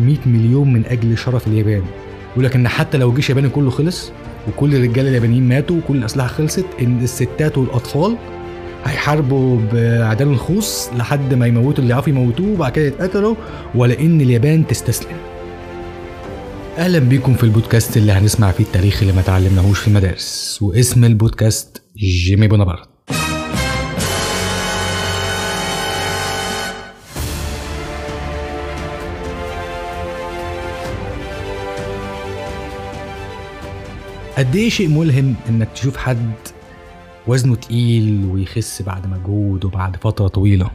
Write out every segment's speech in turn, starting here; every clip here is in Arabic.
100 مليون من أجل شرف اليابان. يقول لك ان حتى لو الجيش الياباني كله خلص وكل الرجاله اليابانيين ماتوا وكل الأسلحة خلصت إن الستات والأطفال هيحاربوا بعدال الخوص لحد ما يموتوا اللي يعرفوا يموتوه وبعد كده يتقتلوا ولا إن اليابان تستسلم. أهلا بيكم في البودكاست اللي هنسمع فيه التاريخ اللي ما تعلمناهوش في المدارس واسم البودكاست جيمي بونابرت. قد إيه شيء ملهم إنك تشوف حد وزنه تقيل ويخس بعد مجهود وبعد فترة طويلة؟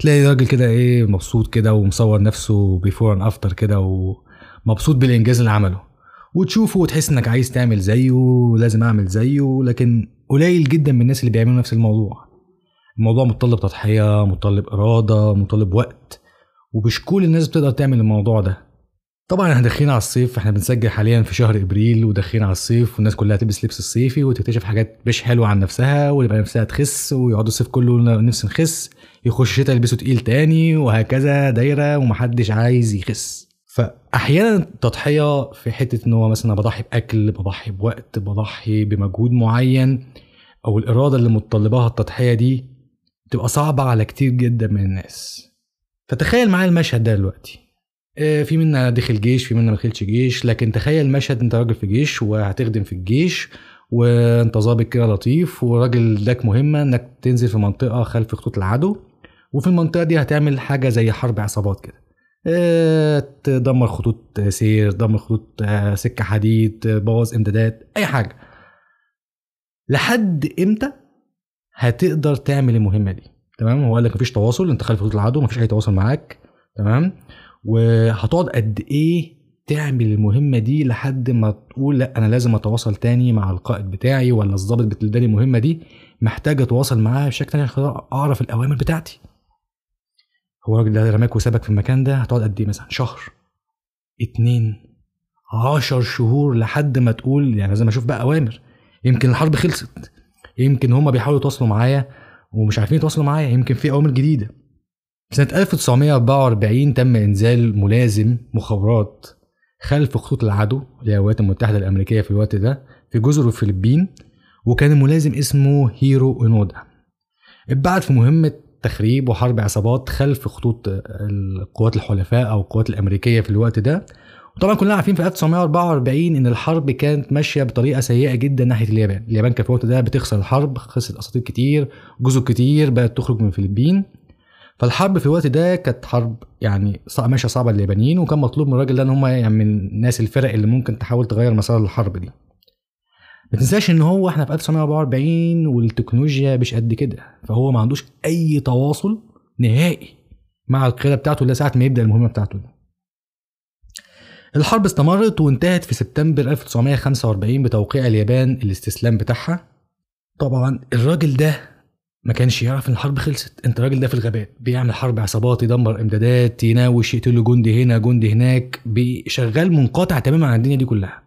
تلاقي راجل كده إيه مبسوط كده ومصور نفسه بيفور ان افتر كده ومبسوط بالإنجاز اللي عمله. وتشوفه وتحس إنك عايز تعمل زيه ولازم أعمل زيه لكن قليل جدا من الناس اللي بيعملوا نفس الموضوع. الموضوع متطلب تضحية متطلب إرادة متطلب وقت ومش كل الناس بتقدر تعمل الموضوع ده. طبعا إحنا داخلين على الصيف إحنا بنسجل حاليا في شهر إبريل وداخلين على الصيف والناس كلها تلبس لبس الصيفي وتكتشف حاجات مش حلوة عن نفسها ويبقى نفسها تخس ويقعدوا الصيف كله نفس نخس يخش الشتاء يلبسوا تقيل تاني وهكذا دايرة ومحدش عايز يخس. فاحيانا التضحية في حتة إن هو مثلا بضحي بأكل بضحي بوقت بضحي بمجهود معين أو الإرادة اللي متطلباها التضحية دي تبقى صعبة على كتير جدا من الناس. فتخيل معايا المشهد ده دلوقتي. في منا دخل جيش في منا ما دخلش جيش. لكن تخيل مشهد انت راجل في جيش وهتخدم في الجيش وانت ظابط كده لطيف وراجل لك مهمة انك تنزل في منطقة خلف خطوط العدو وفي المنطقة دي هتعمل حاجة زي حرب عصابات كده. آه، تدمر خطوط سير تدمر خطوط آه، سكة حديد تبوظ امدادات أي حاجة. لحد إمتى هتقدر تعمل المهمة دي؟ تمام؟ هو قال لك مفيش تواصل انت خلف خطوط العدو مفيش أي تواصل معاك. تمام؟ وهتقعد قد إيه تعمل المهمة دي لحد ما تقول لأ أنا لازم أتواصل تاني مع القائد بتاعي ولا الضابط اللي المهمة دي. محتاج أتواصل معاه بشكل تاني عشان أعرف الأوامر بتاعتي. هو الراجل ده رماك وسابك في المكان ده هتقعد قد إيه مثلا؟ شهر اتنين عشر شهور لحد ما تقول يعني لازم أشوف بقى أوامر. يمكن الحرب خلصت يمكن هما بيحاولوا يتواصلوا معايا ومش عارفين يتواصلوا معايا يمكن في أوامر جديدة. سنة 1944 تم إنزال ملازم مخابرات خلف خطوط العدو الولايات المتحدة الأمريكية في الوقت ده في جزر الفلبين وكان الملازم اسمه هيرو اونودا اتبعت في مهمة تخريب وحرب عصابات خلف خطوط القوات الحلفاء أو القوات الأمريكية في الوقت ده. وطبعا كلنا عارفين في 1944 إن الحرب كانت ماشية بطريقة سيئة جدا ناحية اليابان، اليابان كانت في الوقت ده بتخسر الحرب خسرت أساطير كتير، جزر كتير بقت تخرج من الفلبين. فالحرب في الوقت ده كانت حرب يعني ماشية صعبة لليابانيين وكان مطلوب من الراجل ده إن هم يعني من الناس الفرق اللي ممكن تحاول تغير مسار الحرب دي. ما تنساش إن هو إحنا في 1944 والتكنولوجيا مش قد كده فهو ما عندوش أي تواصل نهائي مع القيادة بتاعته الا ساعة ما يبدأ المهمة بتاعته دي. الحرب استمرت وانتهت في سبتمبر 1945 بتوقيع اليابان الاستسلام بتاعها. طبعا الراجل ده ما كانش يعرف إن الحرب خلصت. أنت راجل ده في الغابات بيعمل حرب عصابات يدمر إمدادات يناوش يقتل جندي هنا جندي هناك شغال منقطع تماما عن الدنيا دي كلها.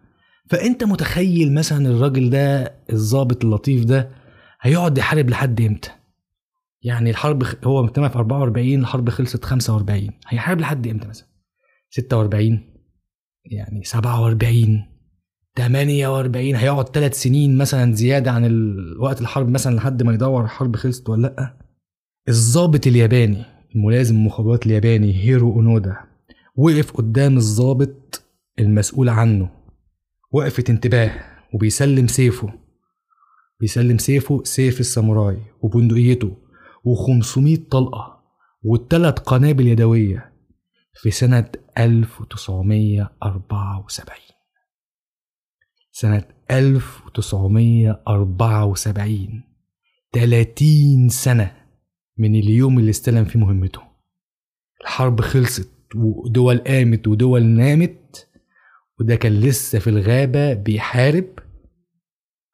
فأنت متخيل مثلا الراجل ده الضابط اللطيف ده هيقعد يحارب لحد إمتى؟ يعني الحرب هو مجتمع في 44 الحرب خلصت 45 هيحارب لحد إمتى مثلا؟ 46 يعني 47 48 هيقعد ثلاث سنين مثلا زيادة عن وقت الحرب مثلا لحد ما يدور الحرب خلصت ولا لأ؟ الضابط الياباني الملازم المخابرات الياباني هيرو أونودا وقف قدام الضابط المسؤول عنه. وقفة انتباه وبيسلم سيفه. بيسلم سيفه سيف الساموراي وبندقيته و500 طلقة والتلات قنابل يدوية في سنة 1974 سنة 1974 30 سنة من اليوم اللي استلم فيه مهمته. الحرب خلصت ودول قامت ودول نامت وده كان لسه في الغابة بيحارب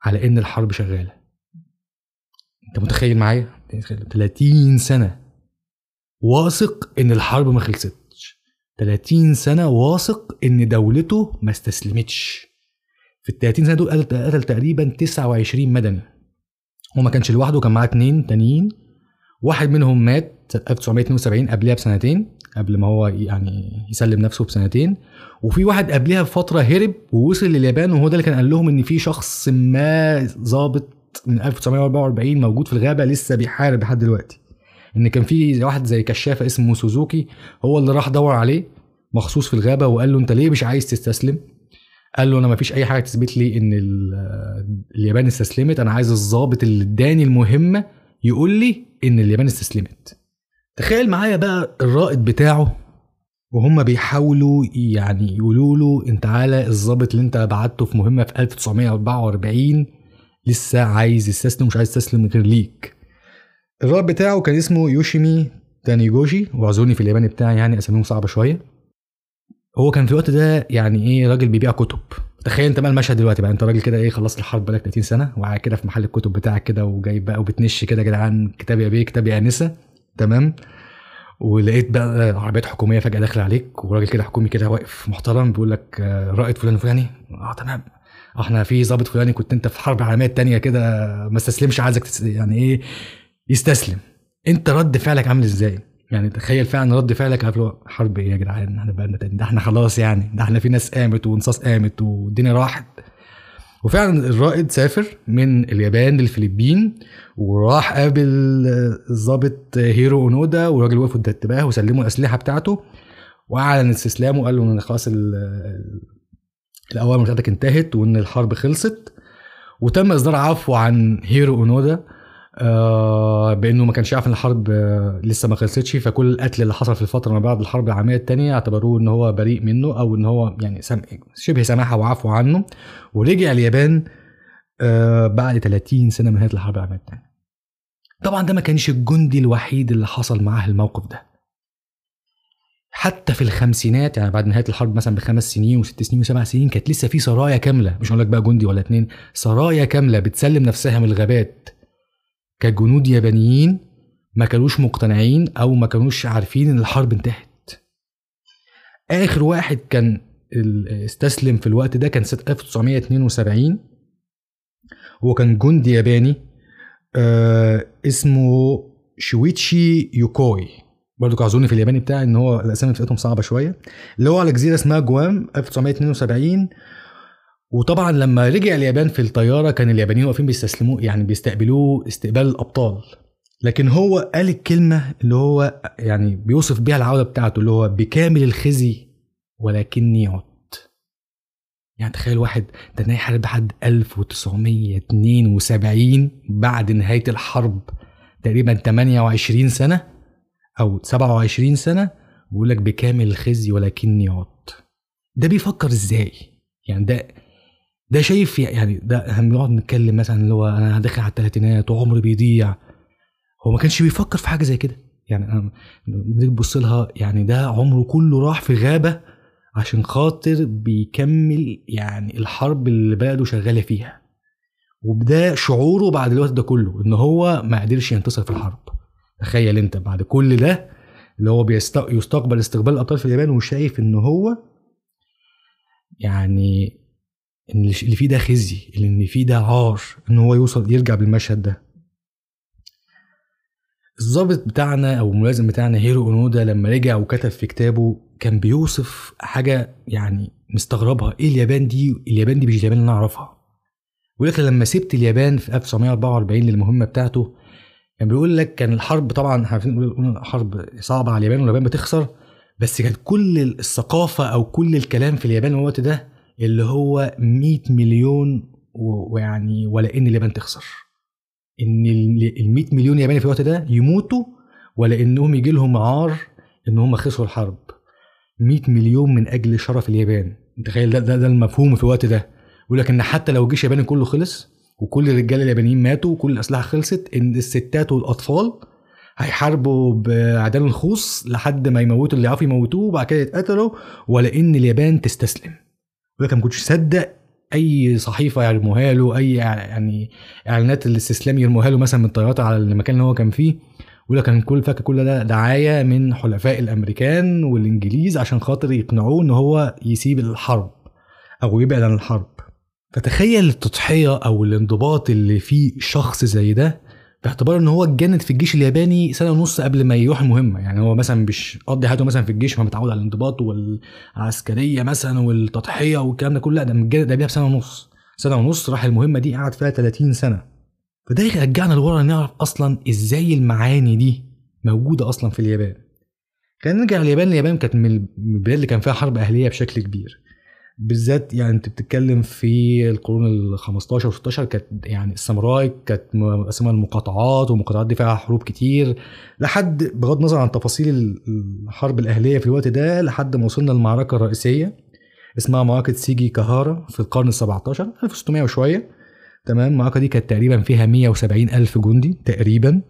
على إن الحرب شغالة. أنت متخيل معايا؟ 30 سنة واثق إن الحرب ما خلصتش. 30 سنة واثق إن دولته ما استسلمتش. في ال 30 سنة دول قتل تقريبا 29 مدني. هو ما كانش لوحده كان معاه اتنين تانيين. واحد منهم مات سنه 1972 قبلها بسنتين قبل ما هو يعني يسلم نفسه بسنتين. وفي واحد قبلها بفترة هرب ووصل لليابان وهو ده اللي كان قال لهم إن في شخص ما ظابط من 1944 موجود في الغابة لسه بيحارب لحد دلوقتي. إن كان في واحد زي كشافة اسمه سوزوكي هو اللي راح دور عليه مخصوص في الغابة وقال له أنت ليه مش عايز تستسلم؟ قال له أنا ما فيش أي حاجة تثبت لي إن اليابان استسلمت. أنا عايز الضابط اللي اداني المهمه يقول لي إن اليابان استسلمت. تخيل معايا بقى الرائد بتاعه وهم بيحاولوا يعني يقولوا له انت تعالى الضابط اللي أنت بعته في مهمة في 1944 لسه عايز يستسلم مش عايز يستسلم غير ليك. الرائد بتاعه كان اسمه يوشيمي تانيجوشي. واعذرني في الياباني بتاعي يعني أساميهم صعبة شوية. هو كان في الوقت ده يعني إيه راجل بيبيع كتب. تخيل أنت بقى المشهد دلوقتي بقى أنت راجل كده إيه خلصت الحرب بقالك 30 سنة وقاعد كده في محل الكتب بتاعك كده وجايب بقى وبتنش كده يا جدعان كتاب يا بيه كتاب يا أنسة. تمام؟ ولقيت بقى عربيات حكومية فجأة داخلة عليك وراجل كده حكومي كده واقف محترم بيقول لك آه، رائد فلان الفلاني آه تمام. إحنا في ضابط فلاني كنت أنت في الحرب العالميه الثانية كده ما استسلمش عايزك يعني إيه يستسلم. أنت رد فعلك عامل إزاي؟ يعني تخيل فعلا رد فعلك قبل حرب إيه يا جدعان؟ إحنا بقى ده إحنا خلاص يعني. ده إحنا في ناس قامت ونصاص قامت والدنيا راحت. وفعلا الرائد سافر من اليابان للفلبين وراح قابل الضابط هيرو أونودا والراجل وقف قدام الانتباه وسلموا الأسلحة بتاعته وأعلن استسلامه وقال له إن خلاص الأوامر بتاعتك انتهت وإن الحرب خلصت. وتم إصدار عفو عن هيرو أونودا بأنه ما كانش يعرف إن الحرب آه لسه ما خلصتش. فكل القتل اللي حصل في الفترة ما بعد الحرب العالمية الثانية اعتبروه إن هو بريء منه أو إن هو يعني سم... شبه سماحة وعفو عنه. ورجع اليابان آه بعد 30 سنة من نهاية الحرب العالمية الثانية طبعا ده ما كانش الجندي الوحيد اللي حصل معاه الموقف ده. حتى في الخمسينات يعني بعد نهاية الحرب مثلا بخمس سنين وست سنين وسبع سنين كانت لسه في سرايا كاملة. مش هقول لك بقى جندي ولا اتنين سرايا كاملة بتسلم نفسها من الغابات. كجنود يابانيين ما كانوش مقتنعين أو ما كانوش عارفين إن الحرب انتهت. آخر واحد كان استسلم في الوقت ده كان سنة 1972 هو كان جندي ياباني آه اسمه شويتشي يوكوي. برضه اعذروني في الياباني بتاعي إن هو الأسامي بتاعتهم صعبة شوية. اللي هو على جزيرة اسمها جوام 1972 وطبعا لما رجع اليابان في الطيارة كان اليابانيين واقفين بيستسلموه يعني بيستقبلوه استقبال الأبطال. لكن هو قال الكلمة اللي هو يعني بيوصف بيها العودة بتاعته اللي هو بكامل الخزي ولكني عدت. يعني تخيل واحد ده نهاية حرب لحد 1972 بعد نهاية الحرب تقريبا 28 سنة أو 27 سنة بيقول لك بكامل الخزي ولكني عدت. ده بيفكر إزاي؟ يعني ده ده شايف يعني ده هنقعد نتكلم مثلا اللي هو أنا داخل على الثلاثينات وعمري بيضيع. هو ما كانش بيفكر في حاجة زي كده. يعني أنا بتبص لها يعني ده عمره كله راح في غابة عشان خاطر بيكمل يعني الحرب اللي بلده شغالة فيها. وبدا شعوره بعد الوقت ده كله إن هو ما قدرش ينتصر في الحرب. تخيل أنت بعد كل ده اللي هو بيستقبل استقبال الأبطال في اليابان وشايف إن هو يعني إن اللي فيه ده خزي اللي فيه ده عار إن هو يوصل يرجع بالمشهد ده. الضابط بتاعنا أو الملازم بتاعنا هيرو أونودا لما رجع وكتب في كتابه كان بيوصف حاجة يعني مستغربها. إيه اليابان دي؟ اليابان دي مش اليابان اللي أنا أعرفها. لك لما سبت اليابان في 1944 للمهمة بتاعته كان بيقول لك كان الحرب طبعا عارفين حرب صعبة على اليابان واليابان بتخسر بس كانت كل الثقافة أو كل الكلام في اليابان الوقت ده اللي هو 100 مليون ويعني ولا إن اليابان تخسر. إن ال 100 مليون ياباني في الوقت ده يموتوا ولا إنهم يجي لهم عار إن هم خسروا الحرب. 100 مليون من أجل شرف اليابان. تخيل ده, ده, ده المفهوم في الوقت ده. يقول لك إن حتى لو الجيش الياباني كله خلص وكل الرجاله اليابانيين ماتوا وكل الأسلحة خلصت إن الستات والأطفال هيحاربوا بعدال الخوص لحد ما يموتوا اللي يعرفوا يموتوه وبعد كده يتقتلوا ولا إن اليابان تستسلم. يقول لك ما كنتش صدق أي صحيفة يرموها له اي يعني إعلانات الاستسلام يرموها له مثلا من الطيارات على المكان اللي هو كان فيه. يقول لك كان كل فاكر كل ده؟ دعاية من حلفاء الأمريكان والإنجليز عشان خاطر يقنعوه إن هو يسيب الحرب أو يبعد عن الحرب. فتخيل التضحية أو الانضباط اللي فيه شخص زي ده باعتبار إن هو اتجند في الجيش الياباني سنة ونص قبل ما يروح المهمه يعني هو مثلا مش قضي حياته مثلا في الجيش فهو متعود على الانضباط والعسكرية مثلا والتضحية والكلام ده كله لا ده متجند قبلها بسنه ونص. سنة ونص راح المهمة دي قعد فيها 30 سنة. فده يرجعنا لورا نعرف أصلا إزاي المعاني دي موجودة أصلا في اليابان. خلينا نرجع لليابان. اليابان كانت من البلاد اللي كان فيها حرب أهلية بشكل كبير. بالذات يعني انت بتتكلم في القرون ال 15 و 16 كانت يعني الساموراي كانت مقسمه المقاطعات والمقاطعات دي فيها حروب كتير لحد بغض النظر عن تفاصيل الحرب الأهلية في الوقت ده لحد ما وصلنا للمعركه الرئيسيه اسمها معركة سيجي كهارا في القرن ال 17 1600 وشوية تمام؟ المعركة دي كانت تقريبا فيها 170 ألف جندي تقريبا.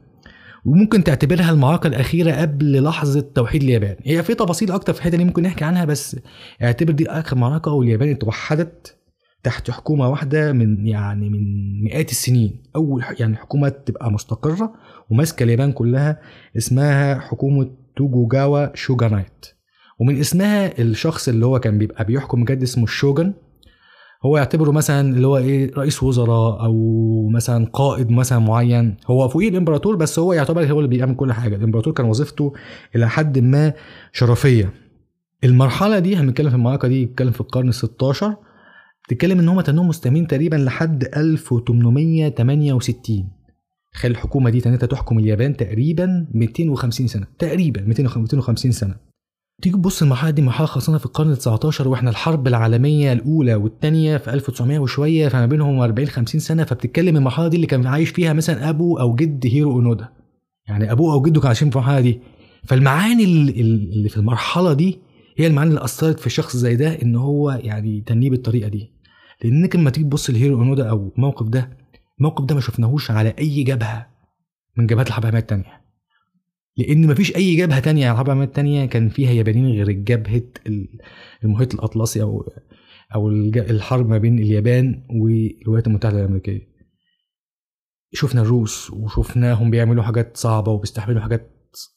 وممكن تعتبرها المعركة الأخيرة قبل لحظة توحيد اليابان. هي في تفاصيل أكتر في الحتة دي ممكن نحكي عنها بس اعتبر دي آخر معركة واليابان اتوحدت تحت حكومة واحدة من يعني من مئات السنين. أول يعني حكومة تبقى مستقرة وماسكة اليابان كلها اسمها حكومة توكوجاوا shogunate ومن اسمها الشخص اللي هو كان بيبقى بيحكم بجد اسمه ال shogun هو يعتبره مثلا اللي هو إيه رئيس وزراء أو مثلا قائد مثلا معين. هو فوقيه الإمبراطور بس هو يعتبر هو اللي بيعمل كل حاجة. الإمبراطور كان وظيفته إلى حد ما شرفية. المرحلة دي هنتكلم في المعركة دي بتتكلم في القرن ال 16 بتتكلم إن هم إنهم مستمرين تقريبا لحد 1868 تخيل الحكومة دي تنتها تحكم اليابان تقريبا 250 سنة. تقريبا 250 سنة. تيجي تبص المرحلة دي مرحلة خاصة في القرن ال 19 وإحنا الحرب العالمية الأولى والثانيه في 1900 وشوية فما بينهم 40 50 سنة فبتتكلم المرحلة دي اللي كان عايش فيها مثلا أبو أو جد هيرو أونودا. يعني أبوه أو جده كانوا عايشين في المرحلة دي. فالمعاني اللي في المرحلة دي هي المعاني اللي أثرت في شخص زي ده إن هو يعني تنيه بالطريقة دي. لأنك لما تيجي تبص لهيرو أونودا أو الموقف ده الموقف ده ما شفناهوش على أي جبهة من جبهات الحرب العالمية الثانية لأن مفيش اي جبهة تانية على الحرب التانية كان فيها يابانيين غير جبهة المحيط الأطلسي أو أو الحرب ما بين اليابان والولايات المتحدة الأمريكية. شفنا الروس وشفناهم بيعملوا حاجات صعبة وبيستحملوا حاجات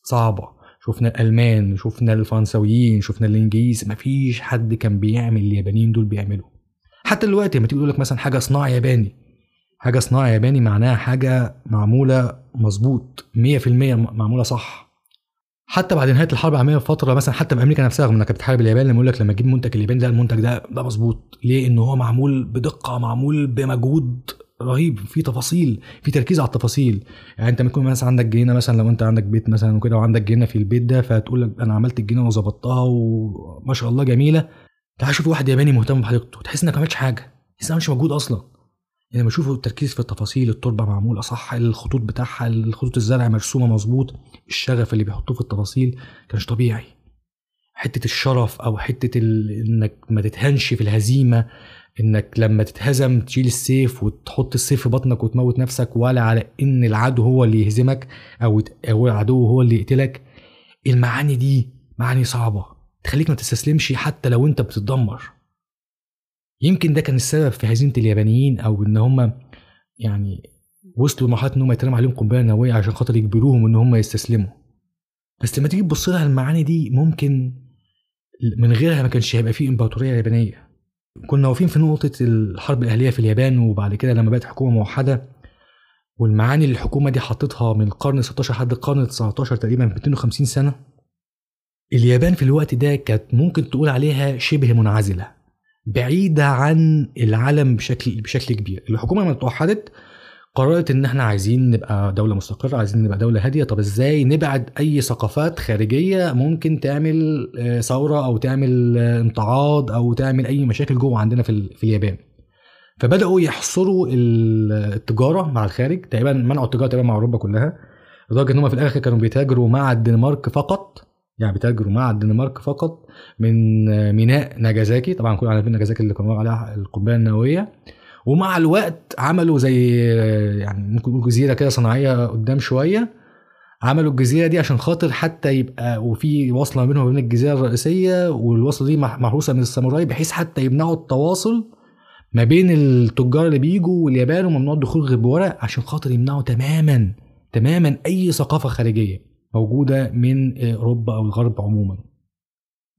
صعبة. شفنا الألمان شفنا الفرنساويين شفنا الإنجليز مفيش حد كان بيعمل اليابانيين دول بيعملوا. حتى دلوقتي لما تيجي تقول لك مثلا حاجة صناعة ياباني حاجة صناعة ياباني معناها حاجة معمولة مظبوط 100% معمولة صح. حتى بعد نهاية الحرب العالمية بفترة مثلا حتى في أمريكا نفسها لما كانت بتحارب اليابان لما يقول لك لما تجيب منتج الياباني ده المنتج ده ده مظبوط. ليه؟ إن هو معمول بدقة معمول بمجهود رهيب في تفاصيل في تركيز على التفاصيل. يعني أنت ممكن مثلا عندك جنينة مثلا لو أنت عندك بيت مثلا وكده وعندك جنينة في البيت ده فتقول لك أنا عملت الجنينة وظبطتها وما شاء الله جميلة تعال شوف واحد ياباني مهتم بحديقته تحس إنك ما عملتش حاجة تحس إنك مش موجود أصلا. يعني اشوفوا التركيز في التفاصيل التربة معمولة صح الخطوط بتاعها الخطوط الزرع مرسومة مظبوط الشغف اللي بيحطوه في التفاصيل كانش طبيعي. حتة الشرف أو حتة ال... إنك ما تتهنش في الهزيمة إنك لما تتهزم تشيل السيف وتحط السيف في بطنك وتموت نفسك ولا على إن العدو هو اللي يهزمك أو العدو هو اللي يقتلك. المعاني دي معاني صعبة تخليك ما تستسلمش حتى لو أنت بتتدمر. يمكن ده كان السبب في هزيمة اليابانيين أو إن هم يعني وصلوا لمرحلة إن هم يترمى عليهم قنبلة نووية عشان خاطر يجبروهم إن هم يستسلموا. بس لما تيجي تبص لها المعاني دي ممكن من غيرها ما كانش هيبقى في إمبراطورية يابانية. كنا واقفين في نقطة الحرب الأهلية في اليابان وبعد كده لما بقت حكومة موحدة والمعاني اللي الحكومة دي حطتها من القرن 16 لحد القرن 19 تقريبا 250 سنة اليابان في الوقت ده كانت ممكن تقول عليها شبه منعزلة. بعيدة عن العالم بشكل بشكل كبير. الحكومة لما اتوحدت قررت إن إحنا عايزين نبقى دولة مستقرة عايزين نبقى دولة هادية. طب إزاي نبعد أي ثقافات خارجية ممكن تعمل ثورة أو تعمل امتعاض أو تعمل أي مشاكل جوه عندنا في, في اليابان؟ فبدأوا يحصروا التجارة مع الخارج. تقريبا منعوا التجارة تقريبا مع أوروبا كلها لدرجة إن هم في الآخر كانوا بيتاجروا مع الدنمارك فقط. يعني بيتاجروا مع الدنمارك فقط من ميناء ناجازاكي. طبعا كلنا عارفين ناجازاكي اللي كانوا عليها القنبله النووية. ومع الوقت عملوا زي يعني ممكن نقول جزيرة كده صناعية قدام شوية. عملوا الجزيرة دي عشان خاطر حتى يبقى وفي وصلة بينهم وبين الجزيرة الرئيسية والوصلة دي محروسة من الساموراي بحيث حتى يمنعوا التواصل ما بين التجار اللي بيجوا واليابان وممنوع الدخول غير بورق عشان خاطر يمنعوا تماما تماما أي ثقافة خارجية. موجودة من أوروبا أو الغرب عموما.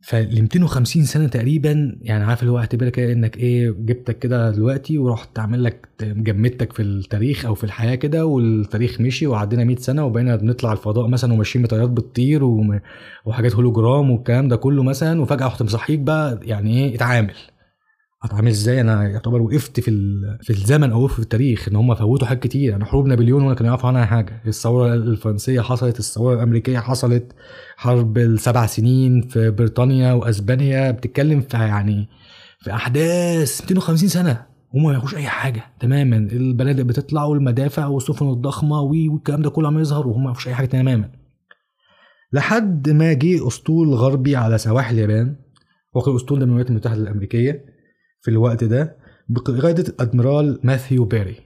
فال 250 سنة تقريبا يعني عارف اللي هو اعتبرها كده إنك إيه جبتك كده دلوقتي ورحت تعمل لك جمدتك في التاريخ أو في الحياة كده والتاريخ مشي وعدينا 100 سنة وبقينا بنطلع الفضاء مثلا وماشيين بطيارات بتطير وحاجات هولوجرام والكلام ده كله مثلا وفجأة رحت مصحيك بقى يعني إيه اتعامل. هتعامل إزاي؟ أنا يعتبر وقفت في في الزمن أو في التاريخ ان هم فوتوا حاجات كتير. يعني حروب نابليون ولا كانوا يعرفوا عنها حاجة. الثورة الفرنسية حصلت الثورة الأمريكية حصلت حرب السبع سنين في بريطانيا وأسبانيا بتتكلم في يعني في أحداث 250 سنة. هم ما يعرفوش أي حاجة تماما. البنادق بتطلع والمدافع والسفن الضخمة والكلام ده كله عم يظهر وهم ما أي حاجة تماما. لحد ما جه أسطول غربي على سواحل اليابان. وكان الاسطول ده من الولايات المتحدة الأمريكية. في الوقت ده بقيادة الأدميرال ماثيو بيري.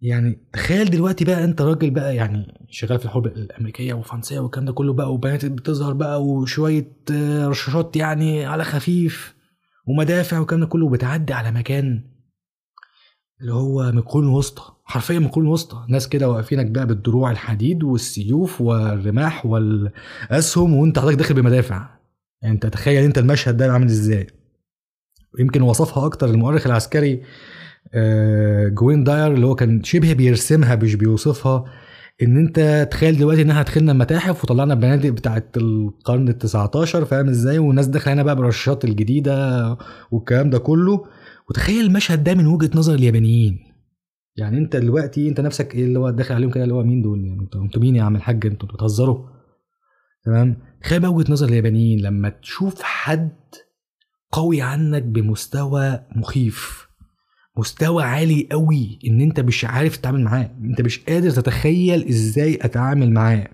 يعني تخيل دلوقتي بقى أنت راجل بقى يعني شغال في الحرب الأمريكية والفرنسيه والكلام ده كله بقى وبنات بتظهر بقى وشوية آه، رشاشات يعني على خفيف ومدافع والكلام ده كله وبتعدي على مكان اللي هو من القرون الوسطى حرفيا من القرون الوسطى ناس كده واقفينك بقى بالدروع الحديد والسيوف والرماح والأسهم وأنت حضرتك داخل بمدافع. يعني أنت تخيل أنت المشهد ده عامل إزاي. ويمكن وصفها أكتر المؤرخ العسكري آه، جوين داير اللي هو كان شبه بيرسمها مش بيوصفها إن أنت تخيل دلوقتي إنها دخلنا المتاحف وطلعنا البنادق بتاعت القرن ال 19 فاهم إزاي؟ والناس داخلة هنا بقى بالرشاشات الجديدة والكلام ده كله. وتخيل المشهد ده من وجهة نظر اليابانيين. يعني أنت دلوقتي أنت نفسك إيه اللي هو داخل عليهم كده اللي هو مين دول؟ يعني أنتوا مين يا عم الحاج؟ أنتوا بتهزروا. تمام؟ تخيل بقى وجهة نظر اليابانيين لما تشوف حد قوي عنك بمستوى مخيف مستوى عالي قوي إن أنت مش عارف تتعامل معاه أنت مش قادر تتخيل إزاي أتعامل معاه.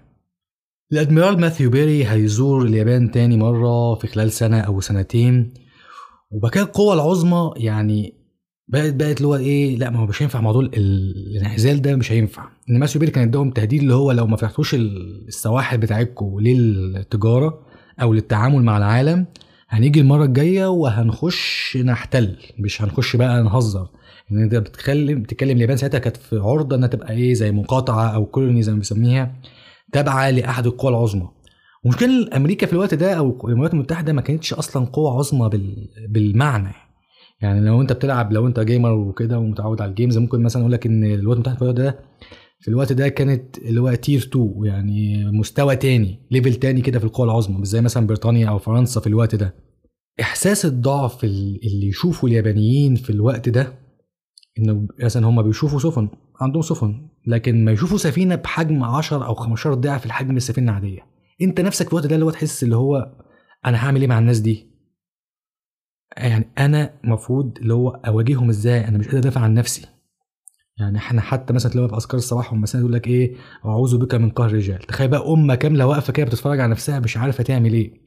الأدميرال ماثيو بيري هيزور اليابان تاني مرة في خلال سنة أو سنتين وبكده القوة العظمى يعني بقت بقت اللي هو إيه لأ ما هو مش هينفع موضوع الانعزال ده مش هينفع. إن ماثيو بيري كان اداهم تهديد اللي هو لو ما فتحتوش السواحل بتاعتكم للتجارة أو للتعامل مع العالم هنيجي المرة الجاية وهنخش نحتل. مش هنخش بقى نهزر. إن أنت بتتكلم بتتكلم اليابان ساعتها كانت في عرضة إنها تبقى إيه زي مقاطعة أو colony زي ما بيسميها تابعة لأحد القوى العظمى. ومشكلة أمريكا في الوقت ده أو الولايات المتحدة ما كانتش أصلا قوة عظمى بالمعنى. يعني لو أنت بتلعب لو أنت gamer وكده ومتعود على ال games ممكن مثلا أقول لك إن الولايات المتحدة في الوقت ده في الوقت ده كانت اللي هو tier 2 يعني مستوى تاني level تاني كده في القوى العظمى مش زي مثلا بريطانيا أو فرنسا في الوقت ده. إحساس الضعف اللي يشوفه اليابانيين في الوقت ده إنه مثلا هم بيشوفوا سفن عندهم سفن لكن ما يشوفوا سفينة بحجم 10 أو 15 ضعف الحجم السفينة العادية. أنت نفسك في الوقت ده اللي هو تحس اللي هو أنا هعمل إيه مع الناس دي؟ يعني أنا المفروض اللي هو أواجههم إزاي؟ أنا مش قادر أدافع عن نفسي. يعني إحنا حتى مثلا تلاقي في أذكار الصباح مثلا يقول لك إيه أعوذ بك من قهر الرجال تخيل بقى أمة كاملة واقفة كده بتتفرج على نفسها مش عارفة تعمل إيه.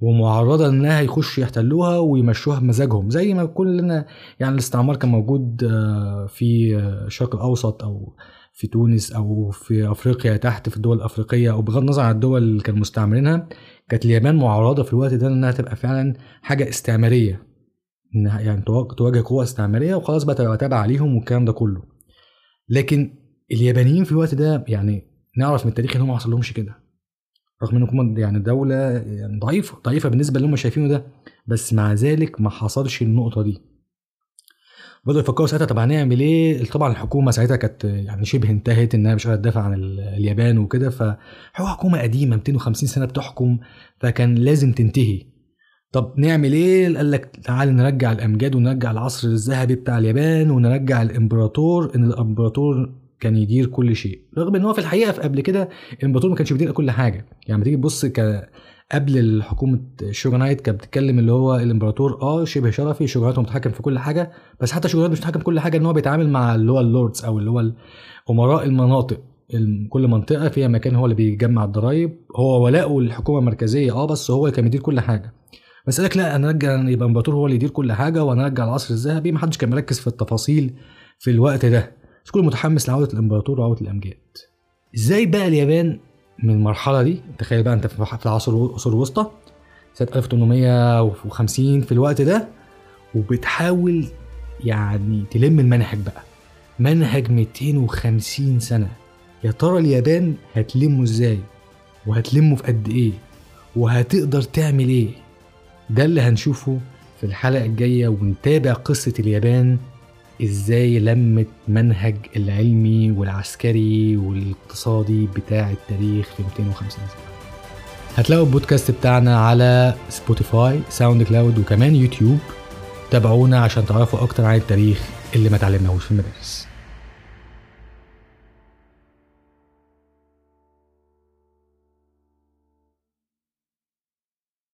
ومعرضة إنها يخشوا يحتلوها ويمشوها بمزاجهم زي ما كلنا يعني الاستعمار كان موجود آه، في الشرق الأوسط أو في تونس أو في أفريقيا تحت في الدول الأفريقية أو بغض النظر عن الدول اللي كانوا مستعمرينها. كانت اليابان معرضة في الوقت ده إنها تبقى فعلا حاجة استعمارية. إنها يعني تواجه قوة استعمارية وخلاص بقى تبقى تابعة عليهم والكلام ده كله. لكن اليابانيين في الوقت ده يعني نعرف من التاريخ إن هم ما حصلهمش كده رغم انهم يعني دولة يعني ضعيفة ضعيفة بالنسبة اللي هم شايفينه ده بس مع ذلك ما حصلش النقطة دي بدأوا يفكروا ساعتها طب هنعمل إيه؟ طبعا الحكومة ساعتها كانت يعني شبه انتهت إنها مش قادرة تدافع عن اليابان وكده فهو حكومه قديمه 250 سنة بتحكم فكان لازم تنتهي. طب نعمل إيه؟ قال لك تعال نرجع الأمجاد ونرجع العصر الذهبي بتاع اليابان ونرجع الإمبراطور إن الإمبراطور كان يدير كل شيء. رغم إن هو في الحقيقة في قبل كده الإمبراطور ما كانش بيدير كل حاجة. يعني لما تيجي تبص ك قبل حكومه ال shogunate كانت بتتكلم اللي هو الإمبراطور آه شبه شرفي shogunate متحكم في كل حاجة بس حتى shogunate مش متحكم في كل حاجة إن هو بيتعامل مع اللي هو ال lords أو اللي هو امراء المناطق. كل منطقة فيها مكان هو اللي بيجمع الضرايب. هو ولاؤه للحكومه المركزية آه بس هو اللي كان بيدير كل حاجة. بس قال لك لا أنا أرجع يبقى الامبراطور هو اللي يدير كل حاجة وأنا أرجع العصر الذهبي. محدش كان مركز في التفاصيل في الوقت ده. بس كله متحمس لعودة الأمبراطور وعودة الأمجاد. إزاي بقى اليابان من المرحلة دي؟ تخيل بقى أنت في العصر العصور الوسطى سنة 1850 في الوقت ده وبتحاول يعني تلم المنهج بقى. منهج 250 سنة. يا ترى اليابان هتلمه إزاي؟ وهتلمه في قد إيه؟ وهتقدر تعمل إيه؟ ده اللي هنشوفه في الحلقة الجاية ونتابع قصة اليابان إزاي لمت منهج العلمي والعسكري والاقتصادي بتاع التاريخ في 250 سنة. هتلاقوا البودكاست بتاعنا على سبوتيفاي ساوند كلاود وكمان يوتيوب. تابعونا عشان تعرفوا أكتر عن التاريخ اللي ما تعلمناهوش في المدارس.